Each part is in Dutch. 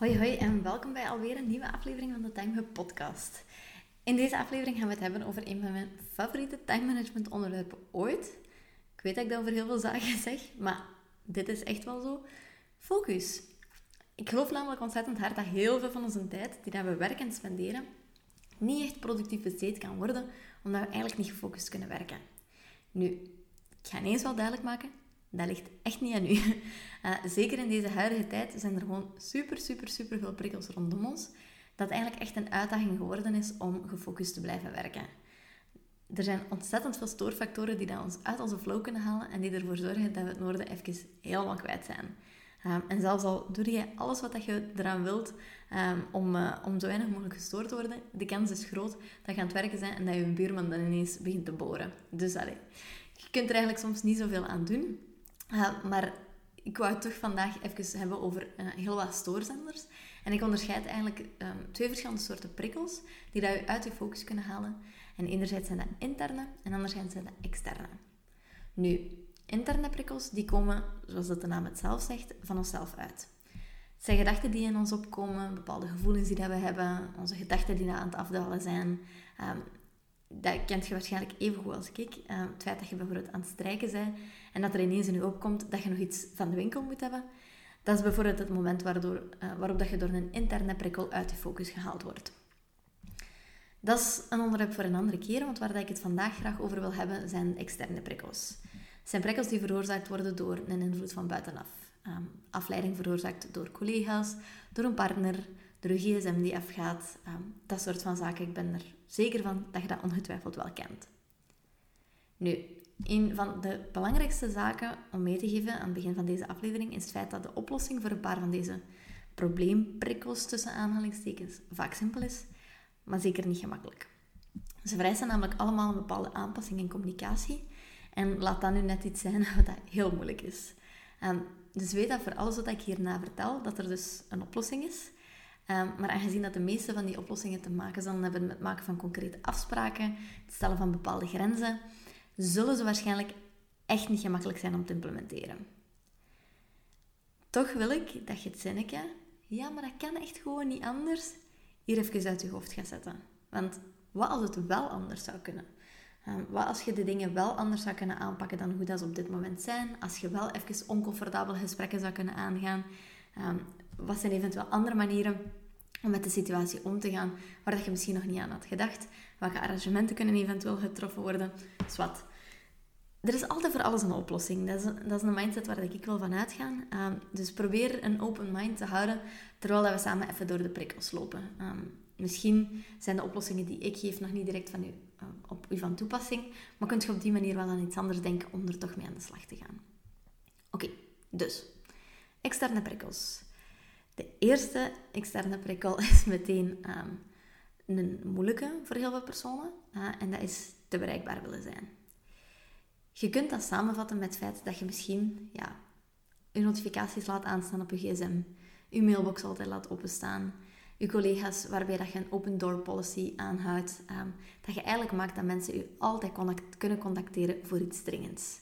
Hoi hoi en welkom bij alweer een nieuwe aflevering van de Time podcast. In deze aflevering gaan we het hebben over een van mijn favoriete time management onderwerpen ooit. Ik weet dat ik dat over heel veel zaken zeg, maar dit is echt wel zo. Focus. Ik geloof namelijk ontzettend hard dat heel veel van onze tijd die dat we werken en spenderen, niet echt productief besteed kan worden, omdat we eigenlijk niet gefocust kunnen werken. Nu, ik ga ineens wel duidelijk maken, dat ligt echt niet aan u. Uh, zeker in deze huidige tijd zijn er gewoon super, super, super veel prikkels rondom ons. Dat eigenlijk echt een uitdaging geworden is om gefocust te blijven werken. Er zijn ontzettend veel stoorfactoren die dat ons uit onze flow kunnen halen en die ervoor zorgen dat we het noorden even helemaal kwijt zijn. Um, en zelfs al doe je alles wat je eraan wilt um, om, uh, om zo weinig mogelijk gestoord te worden, de kans is groot dat je aan het werken bent en dat je een buurman dan ineens begint te boren. Dus allez, je kunt er eigenlijk soms niet zoveel aan doen. Uh, maar ik wou het toch vandaag even hebben over uh, heel wat stoorzenders. En ik onderscheid eigenlijk um, twee verschillende soorten prikkels die dat je uit je focus kunnen halen. En enerzijds zijn dat interne en anderzijds zijn dat externe. Nu, interne prikkels die komen, zoals dat de naam het zelf zegt, van onszelf uit. Het zijn gedachten die in ons opkomen, bepaalde gevoelens die dat we hebben, onze gedachten die aan het afdalen zijn. Um, dat kent je waarschijnlijk even goed als ik. Uh, het feit dat je bijvoorbeeld aan het strijken bent en dat er ineens in je opkomt dat je nog iets van de winkel moet hebben. Dat is bijvoorbeeld het moment waardoor, uh, waarop dat je door een interne prikkel uit je focus gehaald wordt. Dat is een onderwerp voor een andere keer, want waar ik het vandaag graag over wil hebben, zijn externe prikkels. Het zijn prikkels die veroorzaakt worden door een invloed van buitenaf. Um, afleiding veroorzaakt door collega's, door een partner, door een gsm die afgaat. Um, dat soort van zaken. Ik ben er zeker van dat je dat ongetwijfeld wel kent. Nu, een van de belangrijkste zaken om mee te geven aan het begin van deze aflevering is het feit dat de oplossing voor een paar van deze probleemprikkels tussen aanhalingstekens vaak simpel is, maar zeker niet gemakkelijk. Ze vereisen namelijk allemaal een bepaalde aanpassing in communicatie en laat dat nu net iets zijn wat heel moeilijk is. Um, dus weet dat voor alles wat ik hierna vertel, dat er dus een oplossing is. Um, maar aangezien dat de meeste van die oplossingen te maken zullen hebben met het maken van concrete afspraken, het stellen van bepaalde grenzen, zullen ze waarschijnlijk echt niet gemakkelijk zijn om te implementeren. Toch wil ik dat je het zinnetje, ja, maar dat kan echt gewoon niet anders, hier even uit je hoofd gaat zetten. Want wat als het wel anders zou kunnen? Um, wat als je de dingen wel anders zou kunnen aanpakken dan hoe dat ze op dit moment zijn? Als je wel even oncomfortabele gesprekken zou kunnen aangaan? Um, wat zijn eventueel andere manieren om met de situatie om te gaan waar dat je misschien nog niet aan had gedacht? Welke arrangementen kunnen eventueel getroffen worden? Zwat. Er is altijd voor alles een oplossing. Dat is, dat is een mindset waar ik wel van uitga. Um, dus probeer een open mind te houden terwijl we samen even door de prikkels lopen. Um, misschien zijn de oplossingen die ik geef nog niet direct van u, uh, op u van toepassing, maar kunt je op die manier wel aan iets anders denken om er toch mee aan de slag te gaan. Oké, dus externe prikkels. De eerste externe prikkel is meteen een moeilijke voor heel veel personen. Uh, en dat is te bereikbaar willen zijn. Je kunt dat samenvatten met het feit dat je misschien ja, je notificaties laat aanstaan op je gsm, je mailbox altijd laat openstaan, je collega's waarbij dat je een open door policy aanhoudt, um, dat je eigenlijk maakt dat mensen je altijd contact, kunnen contacteren voor iets dringends.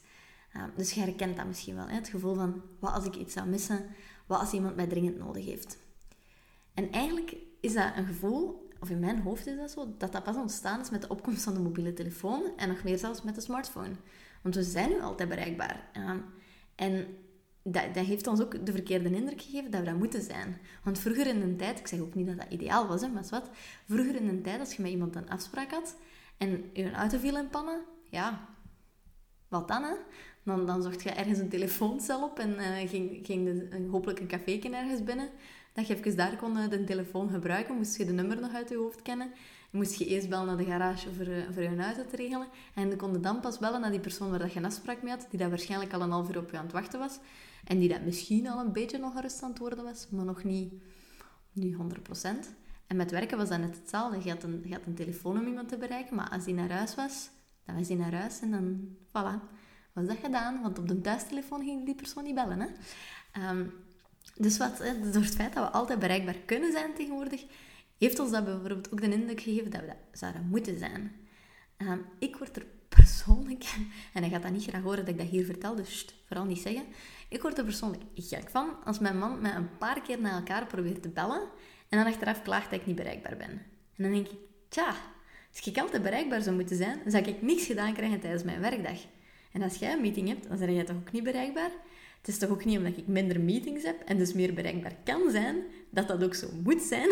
Um, dus je herkent dat misschien wel, hè? het gevoel van wat als ik iets zou missen, wat als iemand mij dringend nodig heeft. En eigenlijk is dat een gevoel, of in mijn hoofd is dat zo, dat dat pas ontstaan is met de opkomst van de mobiele telefoon en nog meer zelfs met de smartphone. Want we zijn nu altijd bereikbaar. Um, en dat, dat, heeft ons ook de verkeerde indruk gegeven dat we dat moeten zijn. Want vroeger in een tijd, ik zeg ook niet dat dat ideaal was, hè, maar wat, vroeger in een tijd als je met iemand een afspraak had en je auto viel in pannen, ja, wat dan hè? Dan, dan zocht je ergens een telefooncel op en uh, ging, ging de, hopelijk een café ergens binnen. Dat je even daar kon uh, de telefoon gebruiken, moest je de nummer nog uit je hoofd kennen. Moest je eerst bellen naar de garage voor, uh, voor je auto te regelen. En dan kon dan pas bellen naar die persoon waar je een afspraak mee had, die daar waarschijnlijk al een half uur op je aan het wachten was. En die dat misschien al een beetje nog gerust aan het worden was, maar nog niet, niet 100%. En met werken was dat net hetzelfde. Je had, een, je had een telefoon om iemand te bereiken, maar als hij naar huis was, dan was hij naar huis en dan, voilà, was dat gedaan. Want op de thuistelefoon ging die persoon niet bellen. Hè? Ehm, dus wat, door het feit dat we altijd bereikbaar kunnen zijn tegenwoordig, heeft ons dat bijvoorbeeld ook de indruk gegeven dat we dat zouden moeten zijn. Ehm, ik word er persoonlijk, en hij gaat dat niet graag horen dat ik dat hier vertel, dus vooral niet zeggen. Ik word er persoonlijk gek van als mijn man mij een paar keer na elkaar probeert te bellen en dan achteraf klaagt dat ik niet bereikbaar ben. En dan denk ik, tja, als ik altijd bereikbaar zou moeten zijn, dan zou ik niks gedaan krijgen tijdens mijn werkdag. En als jij een meeting hebt, dan ben jij toch ook niet bereikbaar? Het is toch ook niet omdat ik minder meetings heb en dus meer bereikbaar kan zijn, dat dat ook zo moet zijn.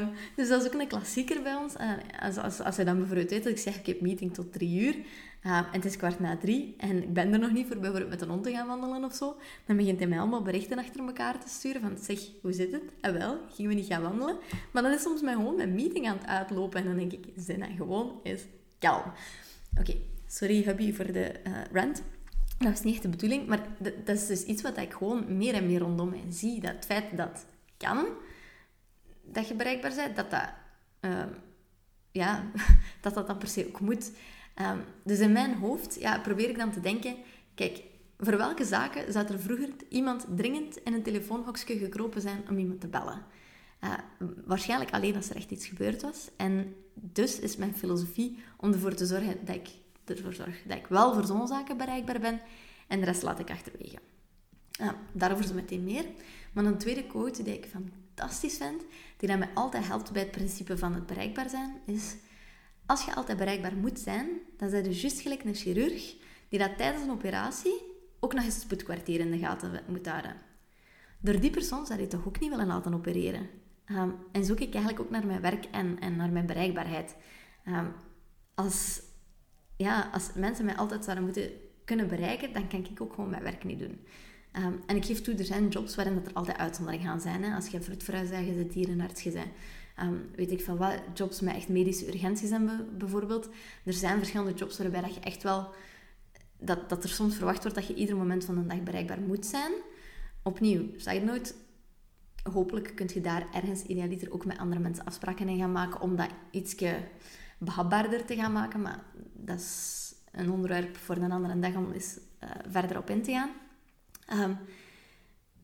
um, dus dat is ook een klassieker bij ons. Uh, als, als, als je dan bijvoorbeeld weet dat ik zeg, ik heb meeting tot drie uur, uh, en het is kwart na drie, en ik ben er nog niet voor bijvoorbeeld met een hond te gaan wandelen of zo, dan begint hij mij allemaal berichten achter elkaar te sturen van, zeg, hoe zit het? En ah, wel, gingen we niet gaan wandelen? Maar dan is soms mij gewoon mijn meeting aan het uitlopen, en dan denk ik, zin dat gewoon is kalm. Oké, sorry hubby voor de rant. Dat was niet echt de bedoeling, maar dat is dus iets wat ik gewoon meer en meer rondom mij zie. Dat het feit dat kan, dat je bereikbaar bent, dat dat, uh, ja, dat, dat dan per se ook moet. Um, dus in mijn hoofd ja, probeer ik dan te denken, kijk, voor welke zaken zou er vroeger iemand dringend in een telefoonhokje gekropen zijn om iemand te bellen? Uh, waarschijnlijk alleen als er echt iets gebeurd was. En dus is mijn filosofie om ervoor te zorgen dat ik ervoor zorg dat ik wel voor zo'n zaken bereikbaar ben en de rest laat ik achterwege. Ja, daarover zo meteen meer. Maar een tweede quote die ik fantastisch vind, die dat mij altijd helpt bij het principe van het bereikbaar zijn, is... Als je altijd bereikbaar moet zijn, dan zijn je juist gelijk een chirurg die dat tijdens een operatie ook nog eens het spoedkwartier in de gaten moet houden. Door die persoon zou je toch ook niet willen laten opereren. Um, en zoek ik eigenlijk ook naar mijn werk en, en naar mijn bereikbaarheid. Um, als, ja, als mensen mij altijd zouden moeten kunnen bereiken, dan kan ik ook gewoon mijn werk niet doen. Um, en ik geef toe, er zijn jobs waarin dat er altijd uitzonderingen gaan zijn. Hè. Als je vroedvrouw bent, je dierenarts, je bent, um, weet ik van wat, jobs met echt medische urgenties hebben bijvoorbeeld. Er zijn verschillende jobs waarbij dat je echt wel... Dat, dat er soms verwacht wordt dat je ieder moment van de dag bereikbaar moet zijn. Opnieuw, zeg nooit... Hopelijk kun je daar ergens idealiter ook met andere mensen afspraken in gaan maken om dat ietsje behapbaarder te gaan maken. Maar dat is een onderwerp voor een andere dag om eens uh, verder op in te gaan. Um,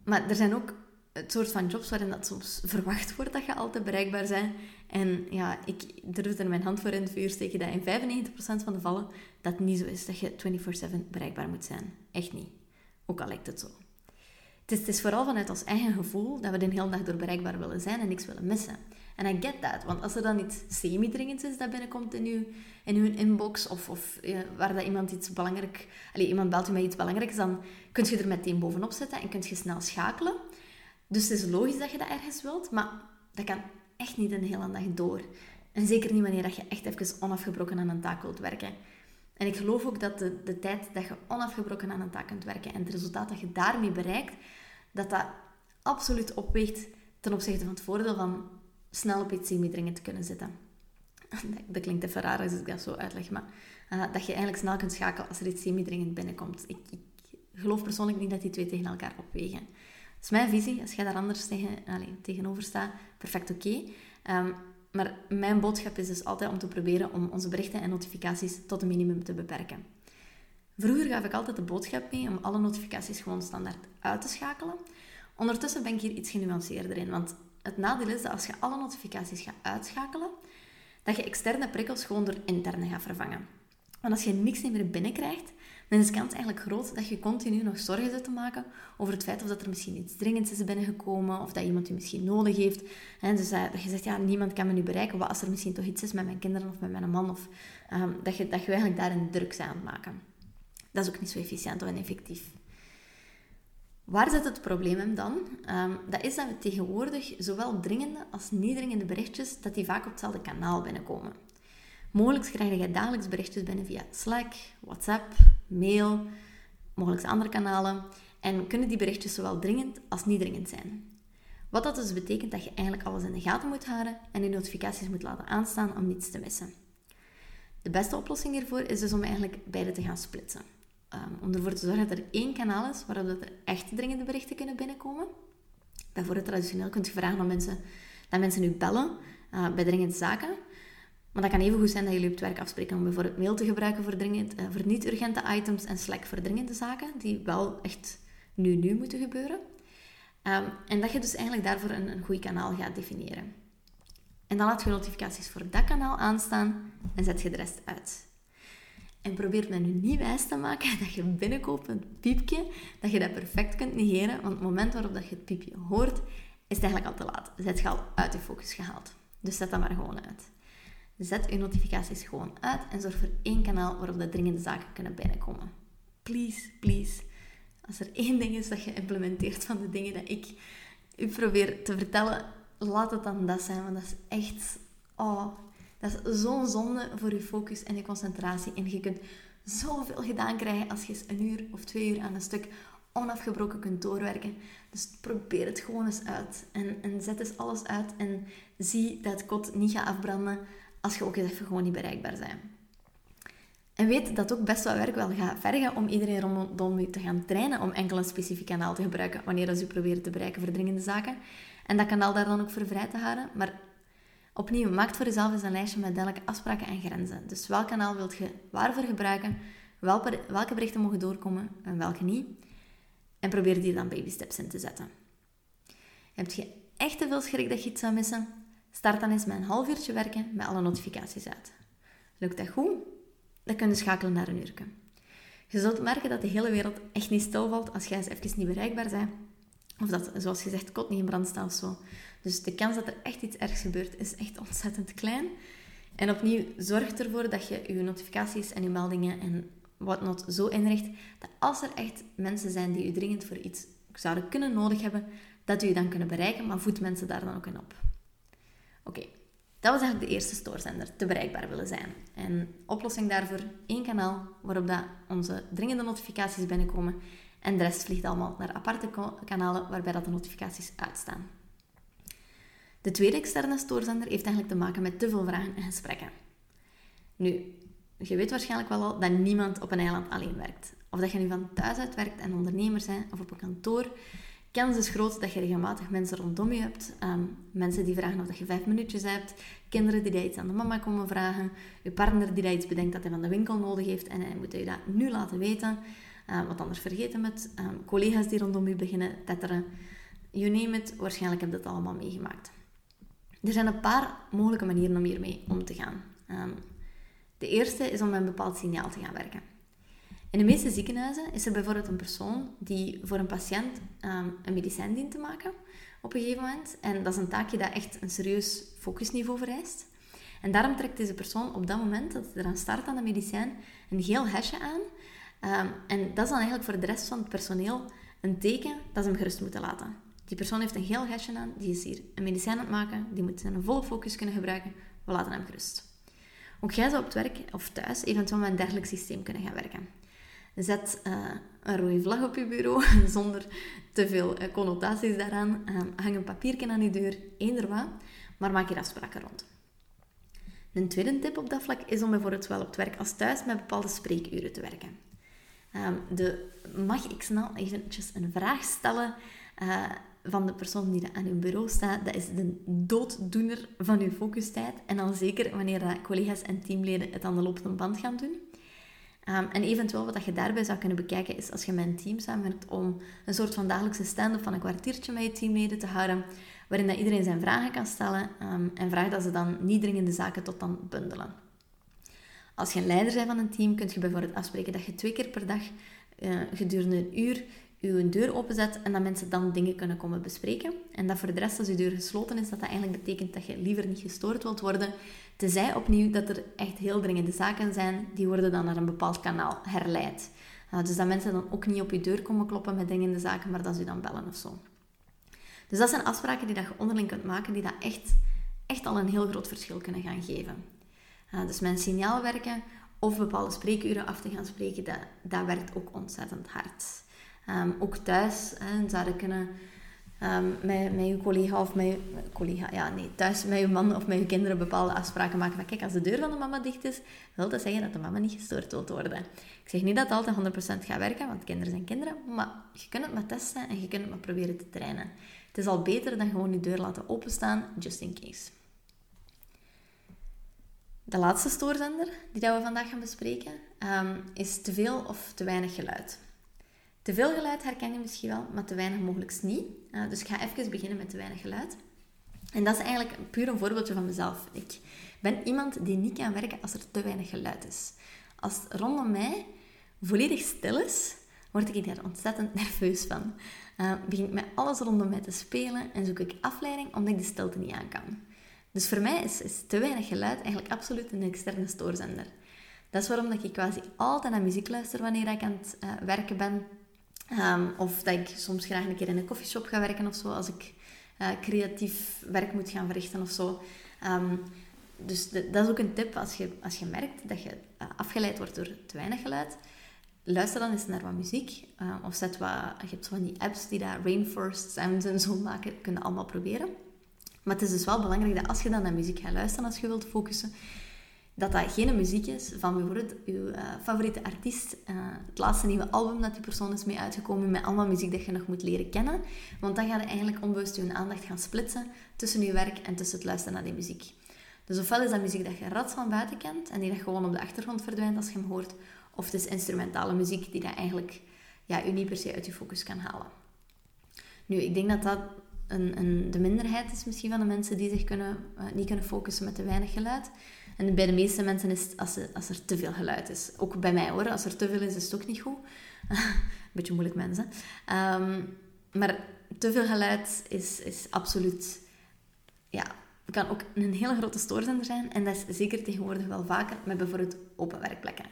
maar er zijn ook het soort van jobs waarin dat soms verwacht wordt dat je altijd bereikbaar bent. En ja, ik durf er mijn hand voor in het vuur steken dat in 95% van de gevallen dat niet zo is, dat je 24-7 bereikbaar moet zijn. Echt niet. Ook al lijkt het zo. Het is, vooral vanuit ons eigen gevoel dat we de hele dag door bereikbaar willen zijn en niks willen missen. En I get that, want als er dan iets semi-dringends is dat binnenkomt in uw, in uw inbox, of, of ja, waar dat iemand iets belangrijk... Allez, iemand belt u met iets belangrijks, dan kun je er meteen bovenop zetten en kun je snel schakelen. Dus het is logisch dat je dat ergens wilt, maar dat kan echt niet een hele dag door. En zeker niet wanneer je echt even onafgebroken aan een taak wilt werken. En ik geloof ook dat de, de tijd dat je onafgebroken aan een taak kunt werken en het resultaat dat je daarmee bereikt, dat dat absoluut opweegt ten opzichte van het voordeel van snel op iets semi-dringend te kunnen zitten. Dat klinkt even raar als ik dat zo uitleg, maar uh, dat je eigenlijk snel kunt schakelen als er iets semi-dringend binnenkomt. Ik, ik, geloof persoonlijk niet dat die twee tegen elkaar opwegen. Dat is mijn visie. Als jij daar anders tegen, allez, tegenover staat, perfect oké. Ehm, maar mijn boodschap is dus altijd om te proberen om onze berichten en notificaties tot een minimum te beperken. Vroeger gaf ik altijd de boodschap mee om alle notificaties gewoon standaard uit te schakelen. Ondertussen ben ik hier iets genuanceerder in, want het nadeel is dat als je alle notificaties gaat uitschakelen, dat je externe prikkels gewoon door interne gaat vervangen. Want als je niks meer binnenkrijgt, dan is de kans eigenlijk groot dat je continu nog zorgen zit te maken over het feit of dat er misschien iets dringends is binnengekomen, of dat iemand je misschien nodig heeft. En dus dat je zegt, ja, niemand kan me nu bereiken, wat als er misschien toch iets is met mijn kinderen of met mijn man, of ehm, dat, je, dat je eigenlijk daar een druk aan maken. Dat is ook niet zo efficiënt of effectief. Waar zit het probleem dan? Ehm, dat is dat we tegenwoordig zowel dringende als niet dringende berichtjes, dat die vaak op hetzelfde kanaal binnenkomen. Mogelijk krijg je dagelijks berichtjes binnen via Slack, WhatsApp, mail, mogelijk andere kanalen. En kunnen die berichtjes zowel dringend als niet dringend zijn. Wat dat dus betekent dat je eigenlijk alles in de gaten moet houden en die notificaties moet laten aanstaan om niets te missen. De beste oplossing hiervoor is dus om eigenlijk beide te gaan splitsen. um, om ervoor te zorgen dat er één kanaal is waarop er echte dringende berichten kunnen binnenkomen. Bijvoorbeeld traditioneel kunt je vragen om mensen, dat mensen u bellen uh, bij dringende zaken. Maar dat kan even goed zijn dat jullie op het werk afspreken om bijvoorbeeld mail te gebruiken voor, dringend, uh, voor niet-urgente items en Slack voor dringende zaken, die wel echt nu nu moeten gebeuren. Um, en dat je dus eigenlijk daarvoor een, een goed kanaal gaat definiëren. En dan laat je notificaties voor dat kanaal aanstaan en zet je de rest uit. En probeer me nu niet wijs te maken dat je binnenkomt een piepje, dat je dat perfect kunt negeren, want het moment waarop dat je het piepje hoort, is het eigenlijk al te laat. Zet je al uit je focus gehaald. Dus zet dat maar gewoon uit. Zet je notificaties gewoon uit en zorg voor één kanaal waarop de dringende zaken kunnen binnenkomen. Please, please. Als er één ding is dat je implementeert van de dingen dat ik u probeer te vertellen, laat het dan dat zijn. Want dat is echt... Oh, dat is zo'n zonde voor je focus en je concentratie. En je kunt zoveel gedaan krijgen als je een uur of twee uur aan een stuk onafgebroken kunt doorwerken. Dus probeer het gewoon eens uit. En, en zet eens alles uit en zie dat kot niet gaat afbranden als je ook eens even gewoon niet bereikbaar bent. En weet dat ook best wat werk wel gaat vergen om iedereen rondom u te gaan trainen om enkel een specifiek kanaal te gebruiken wanneer ze proberen te bereiken voor dringende zaken. En dat kanaal daar dan ook voor vrij te houden. Maar opnieuw, maak voor jezelf eens een lijstje met duidelijke afspraken en grenzen. Dus welk kanaal wilt je waarvoor gebruiken, welke berichten mogen doorkomen en welke niet. En probeer die dan baby steps in te zetten. Heb je echt te veel schrik dat je iets zou missen? Start dan eens met een half uurtje werken met alle notificaties uit. Lukt dat goed? Dan kun je schakelen naar een uur. Je zult merken dat de hele wereld echt niet stilvalt als jij eens even niet bereikbaar bent. Of dat, zoals gezegd, kot niet in brand staat of zo. Dus de kans dat er echt iets ergs gebeurt is echt ontzettend klein. En opnieuw, zorg ervoor dat je je notificaties en je meldingen en whatnot zo inricht dat als er echt mensen zijn die u dringend voor iets zouden kunnen nodig hebben, dat u dan kunnen bereiken, maar voed mensen daar dan ook in op. Oké, dat was eigenlijk de eerste stoorzender, te bereikbaar willen zijn. En oplossing daarvoor, één kanaal waarop dat onze dringende notificaties binnenkomen en de rest vliegt allemaal naar aparte kanalen waarbij dat de notificaties uitstaan. De tweede externe stoorzender heeft eigenlijk te maken met te veel vragen en gesprekken. Nu, je weet waarschijnlijk wel al dat niemand op een eiland alleen werkt. Of dat je nu van thuis uit werkt en ondernemer bent of op een kantoor. Kans is groot dat je regelmatig mensen rondom je hebt. Ehm, mensen die vragen of dat je vijf minuutjes hebt. Kinderen die dat iets aan de mama komen vragen. Je partner die dat iets bedenkt dat hij van de winkel nodig heeft en hij moet je dat nu laten weten. Want anders vergeten het. Uh, collega's die rondom je beginnen tetteren. You name it, waarschijnlijk heb je dat allemaal meegemaakt. Er zijn een paar mogelijke manieren om hiermee om te gaan. Um, de eerste is om met een bepaald signaal te gaan werken. In de meeste ziekenhuizen is er bijvoorbeeld een persoon die voor een patiënt um, een medicijn dient te maken op een gegeven moment. En dat is een taakje dat echt een serieus focusniveau vereist. En daarom trekt deze persoon op dat moment dat hij eraan start aan de medicijn een geel hesje aan. Um, en dat is dan eigenlijk voor de rest van het personeel een teken dat ze hem gerust moeten laten. Die persoon heeft een geel hesje aan, die is hier een medicijn aan het maken, die moet zijn volle focus kunnen gebruiken. We laten hem gerust. Ook jij zou op het werk of thuis eventueel met een dergelijk systeem kunnen gaan werken. Zet uh, een rode vlag op je bureau, zonder te veel uh, connotaties daaraan. Uh, hang een papiertje aan je deur, eender wat, maar maak hier afspraken rond. Een tweede tip op dat vlak is om bijvoorbeeld zowel op het werk als thuis met bepaalde spreekuren te werken. Ehm, de, mag ik snel eventjes een vraag stellen van de persoon die aan uw bureau staat, dat is de dooddoener van uw focustijd. En dan zeker wanneer collega's en teamleden het aan de lopende band gaan doen. Um, en eventueel wat je daarbij zou kunnen bekijken is als je met een team samenwerkt om een soort van dagelijkse stand-up van een kwartiertje met je teamleden te houden, waarin dat iedereen zijn vragen kan stellen um, en vraagt dat ze dan niet dringende zaken tot dan bundelen. Als je een leider bent van een team, kun je bijvoorbeeld afspreken dat je twee keer per dag uh, gedurende een uur je deur openzet en dat mensen dan dingen kunnen komen bespreken. En dat voor de rest, als je deur gesloten is, dat dat eigenlijk betekent dat je liever niet gestoord wilt worden. Tenzij opnieuw dat er echt heel dringende zaken zijn, die worden dan naar een bepaald kanaal herleid. Uh, dus dat mensen dan ook niet op je deur komen kloppen met dringende zaken, maar dat ze dan bellen of zo. Dus dat zijn afspraken die dat je onderling kunt maken, die dat echt, echt al een heel groot verschil kunnen gaan geven. Uh, dus een signaal werken of bepaalde spreekuren af te gaan spreken, dat, dat werkt ook ontzettend hard. Um, ook thuis hè, zouden kunnen um, met, met je collega of met collega, ja nee, thuis met je man of met je kinderen bepaalde afspraken maken. Van kijk, als de deur van de mama dicht is, wil dat zeggen dat de mama niet gestoord wilt worden. Ik zeg niet dat het altijd 100% gaat werken, want kinderen zijn kinderen, maar je kunt het maar testen en je kunt het maar proberen te trainen. Het is al beter dan gewoon je deur laten openstaan, just in case. De laatste stoorzender die dat we vandaag gaan bespreken um, is te veel of te weinig geluid. Te veel geluid herken je misschien wel, maar te weinig mogelijk niet. Uh, dus ik ga even beginnen met te weinig geluid. En dat is eigenlijk puur een voorbeeldje van mezelf. Ik ben iemand die niet kan werken als er te weinig geluid is. Als het rondom mij volledig stil is, word ik daar ontzettend nerveus van. Uh, begin ik met alles rondom mij te spelen en zoek ik afleiding omdat ik de stilte niet aan kan. Dus voor mij is, te weinig geluid eigenlijk absoluut een externe stoorzender. Dat is waarom dat ik quasi altijd naar muziek luister wanneer ik aan het uh, werken ben. Um, of dat ik soms graag een keer in een koffieshop ga werken of zo, als ik uh, creatief werk moet gaan verrichten of zo. Um, dus dat is ook een tip als je, als je merkt dat je uh, afgeleid wordt door te weinig geluid. Luister dan eens naar wat muziek. Uh, of zet wat, je hebt van die apps die daar rainforest sounds en zo maken. Kun je allemaal proberen. Maar het is dus wel belangrijk dat als je dan naar muziek gaat luisteren, als je wilt focussen, dat dat geen muziek is van bijvoorbeeld je uh, favoriete artiest, uh, het laatste nieuwe album dat die persoon is mee uitgekomen, met allemaal muziek dat je nog moet leren kennen. Want dan ga je eigenlijk onbewust je aandacht gaan splitsen tussen je werk en tussen het luisteren naar die muziek. Dus ofwel is dat muziek dat je rats van buiten kent en die dat gewoon op de achtergrond verdwijnt als je hem hoort, of het is instrumentale muziek die dat eigenlijk ja, je niet per se uit je focus kan halen. Nu, ik denk dat dat een, een, de minderheid is misschien van de mensen die zich kunnen, uh, niet kunnen focussen met te weinig geluid. En bij de meeste mensen is het als, als er te veel geluid is. Ook bij mij hoor, als er te veel is, is het ook niet goed. Beetje moeilijk mensen. Um, maar te veel geluid is, is absoluut... Ja, kan ook een hele grote stoorzender zijn. En dat is zeker tegenwoordig wel vaker met bijvoorbeeld open werkplekken.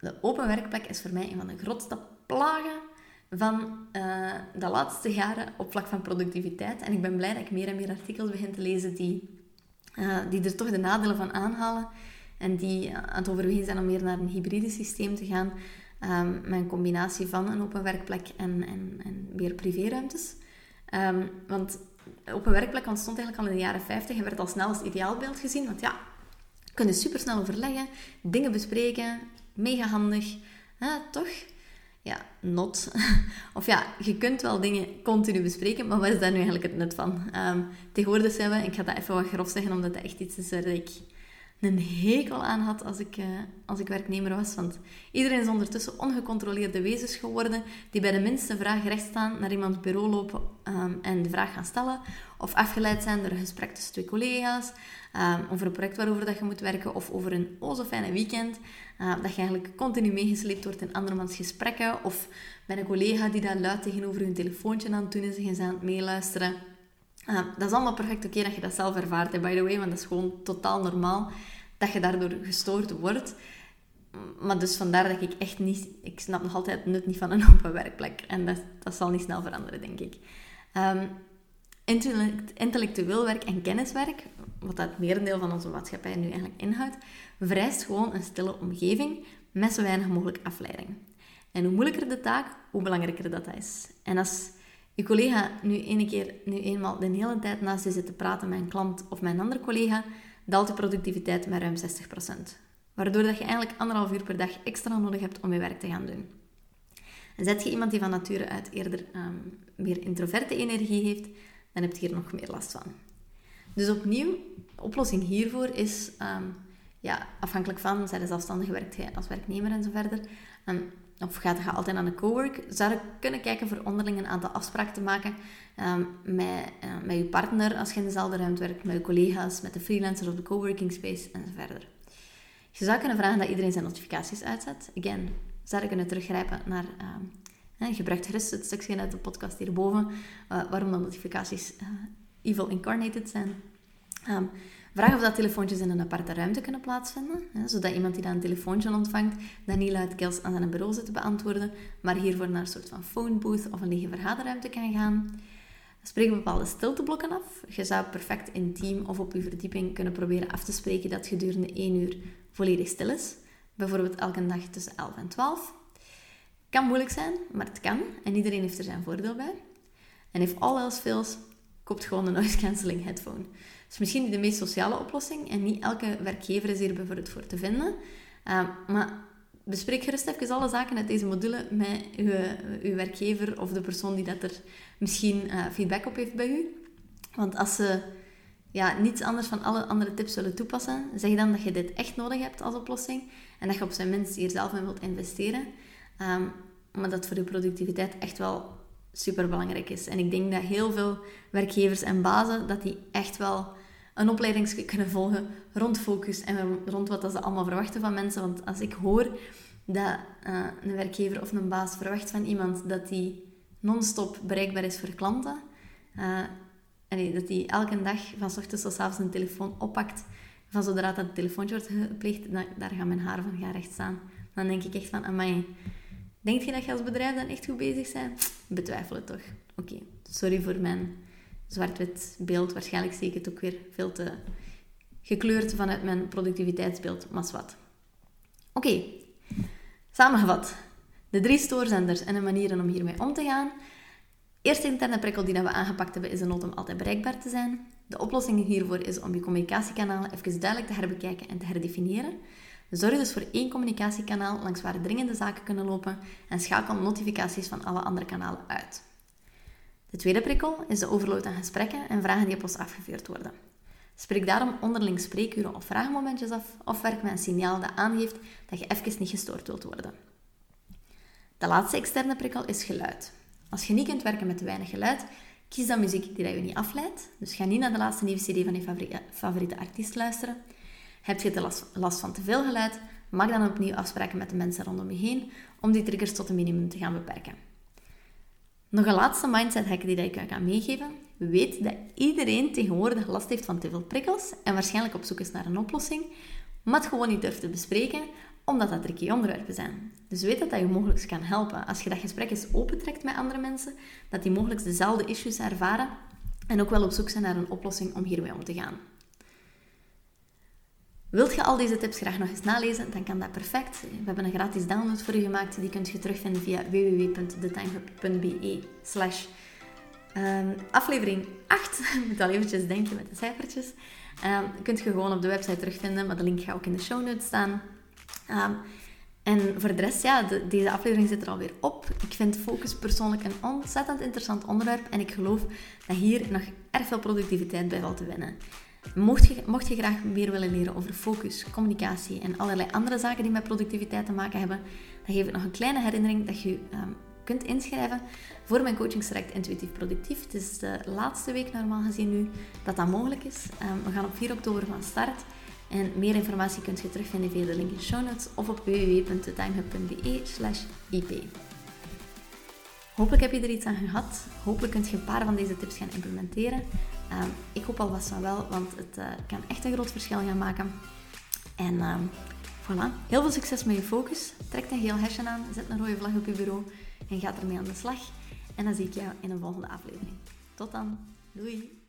De open werkplek is voor mij een van de grootste plagen van uh, de laatste jaren op vlak van productiviteit. En ik ben blij dat ik meer en meer artikels begin te lezen die, uh, die er toch de nadelen van aanhalen. En die aan het overwegen zijn om meer naar een hybride systeem te gaan. Um, met een combinatie van een open werkplek en, en, en meer privéruimtes. Um, want open werkplek ontstond eigenlijk al in de jaren 50 en werd al snel als ideaalbeeld gezien. Want ja, je kunt super snel overleggen, dingen bespreken, mega handig. toch? Ja, not. of ja, je kunt wel dingen continu bespreken, maar wat is daar nu eigenlijk het nut van? Um, tegenwoordig zijn we, ik ga dat even wat grof zeggen, omdat dat echt iets is waar ik een hekel aan had als ik, uh, als ik werknemer was. Want iedereen is ondertussen ongecontroleerde wezens geworden die bij de minste vraag recht staan naar iemands bureau lopen um, en de vraag gaan stellen. Of afgeleid zijn door een gesprek tussen twee collega's um, over een project waarover dat je moet werken of over een o zo fijne weekend. Uh, dat je eigenlijk continu meegesleept wordt in andermans gesprekken of met een collega die daar luid tegenover hun telefoontje aan het doen is en ze aan het meeluisteren. Uh, dat is allemaal perfect oké dat je dat zelf ervaart, by the way, want dat is gewoon totaal normaal dat je daardoor gestoord wordt. Maar dus vandaar dat ik echt niet... Ik snap nog altijd het nut niet van een open werkplek. En dat, dat zal niet snel veranderen, denk ik. Um, intellectueel werk en kenniswerk, wat dat merendeel van onze maatschappij nu eigenlijk inhoudt, vereist gewoon een stille omgeving met zo weinig mogelijk afleiding. En hoe moeilijker de taak, hoe belangrijker dat is. En als je collega nu ene keer, nu eenmaal de hele tijd naast je zit te praten met een klant of een andere collega, daalt je productiviteit met ruim 60%. Waardoor dat je eigenlijk anderhalf uur per dag extra nodig hebt om je werk te gaan doen. En zet je iemand die van nature uit eerder um, meer introverte energie heeft, dan heb je hier nog meer last van. Dus opnieuw, de oplossing hiervoor is, um, ja, afhankelijk van, zij de zelfstandige werkt als werknemer en zo verder, um, of gaat altijd aan een cowork, zou kunnen kijken voor onderling een aantal afspraken te maken um, met, uh, met je partner als je in dezelfde ruimte werkt, met je collega's, met de freelancers op de coworking space en verder. Je zou kunnen vragen dat iedereen zijn notificaties uitzet. Again, zou je kunnen teruggrijpen naar... Um, je gebruikt gerust het stukje uit de podcast hierboven, uh, waarom de notificaties uh, evil incarnated zijn. Um, Vraag of dat telefoontjes in een aparte ruimte kunnen plaatsvinden, hè, zodat iemand die dan een telefoontje ontvangt, dat niet luidkeels aan zijn bureau zit te beantwoorden, maar hiervoor naar een soort van phone booth of een lege vergaderruimte kan gaan. Spreek bepaalde stilteblokken af. Je zou perfect in team of op je verdieping kunnen proberen af te spreken dat gedurende 1 uur volledig stil is. Bijvoorbeeld elke dag tussen 11 en 12. Kan moeilijk zijn, maar het kan en iedereen heeft er zijn voordeel bij. En if all else fails, koopt gewoon een noise cancelling headphone. Het is misschien niet de meest sociale oplossing en niet elke werkgever is hier bijvoorbeeld voor te vinden. Uh, maar bespreek gerust even alle zaken uit deze module met uw, uw werkgever of de persoon die dat er misschien uh, feedback op heeft bij u. Want als ze ja, niets anders van alle andere tips willen toepassen, zeg dan dat je dit echt nodig hebt als oplossing en dat je op zijn minst hier zelf in wilt investeren. Um, maar dat voor je productiviteit echt wel super belangrijk is. En ik denk dat heel veel werkgevers en bazen dat die echt wel een opleiding kunnen volgen rond focus en rond wat ze allemaal verwachten van mensen. Want als ik hoor dat uh, een werkgever of een baas verwacht van iemand dat die non-stop bereikbaar is voor klanten, uh, dat die elke dag van s ochtends tot s avonds een telefoon oppakt, van zodra dat telefoontje wordt gepleegd, daar gaan mijn haren van gaan recht staan. Dan denk ik echt van, amai, denk je dat je als bedrijf dan echt goed bezig bent? Betwijfel het toch. Oké, sorry voor mijn zwart-wit beeld. Waarschijnlijk zie ik het ook weer veel te gekleurd vanuit mijn productiviteitsbeeld, maar wat. Oké, samengevat. De drie stoorzenders en de manieren om hiermee om te gaan. Eerste interne prikkel die we aangepakt hebben is de nood om altijd bereikbaar te zijn. De oplossing hiervoor is om je communicatiekanalen even duidelijk te herbekijken en te herdefiniëren. Zorg dus voor één communicatiekanaal langs waar dringende zaken kunnen lopen en schakel notificaties van alle andere kanalen uit. De tweede prikkel is de overload aan gesprekken en vragen die op ons afgevuurd worden. Spreek daarom onderling spreekuren of vraagmomentjes af of werk met een signaal dat aangeeft dat je even niet gestoord wilt worden. De laatste externe prikkel is geluid. Als je niet kunt werken met te weinig geluid, kies dan muziek die je niet afleidt. Dus ga niet naar de laatste nieuwe CD van je favoriete artiest luisteren. Heb je te last, van te veel geluid, maak dan opnieuw afspraken met de mensen rondom je heen om die triggers tot een minimum te gaan beperken. Nog een laatste mindset hack die ik je kan meegeven. Weet dat iedereen tegenwoordig last heeft van te veel prikkels en waarschijnlijk op zoek is naar een oplossing, maar het gewoon niet durft te bespreken omdat dat tricky onderwerpen zijn. Dus weet dat dat je mogelijk kan helpen. Als je dat gesprek eens opentrekt met andere mensen, dat die mogelijk dezelfde issues ervaren en ook wel op zoek zijn naar een oplossing om hiermee om te gaan. Wilt je al deze tips graag nog eens nalezen, dan kan dat perfect. We hebben een gratis download voor je gemaakt. Die kunt je terugvinden via www.thetimehub.be slash ehm, aflevering 8. Je moet al eventjes denken met de cijfertjes. Um, kunt je gewoon op de website terugvinden, maar de link gaat ook in de show notes staan. Um, en voor de rest, ja, deze aflevering zit er alweer op. Ik vind focus persoonlijk een ontzettend interessant onderwerp en ik geloof dat hier nog erg veel productiviteit bij valt te winnen. Mocht je, mocht je graag meer willen leren over focus, communicatie en allerlei andere zaken die met productiviteit te maken hebben, dan geef ik nog een kleine herinnering dat je um, kunt inschrijven voor mijn coachingstraject Intuïtief Productief. Het is de laatste week normaal gezien nu dat dat mogelijk is. Um, we gaan op 4 oktober van start. En meer informatie kunt je terugvinden via de link in show notes of op www.timehub.be slash ip. Hopelijk heb je er iets aan gehad. Hopelijk kunt je een paar van deze tips gaan implementeren. Um, ik hoop alvast van wel, want het uh, kan echt een groot verschil gaan maken. En um, voilà, heel veel succes met je focus. Trek een geel hesje aan, zet een rode vlag op je bureau en ga ermee aan de slag. En dan zie ik jou in een volgende aflevering. Tot dan. Doei!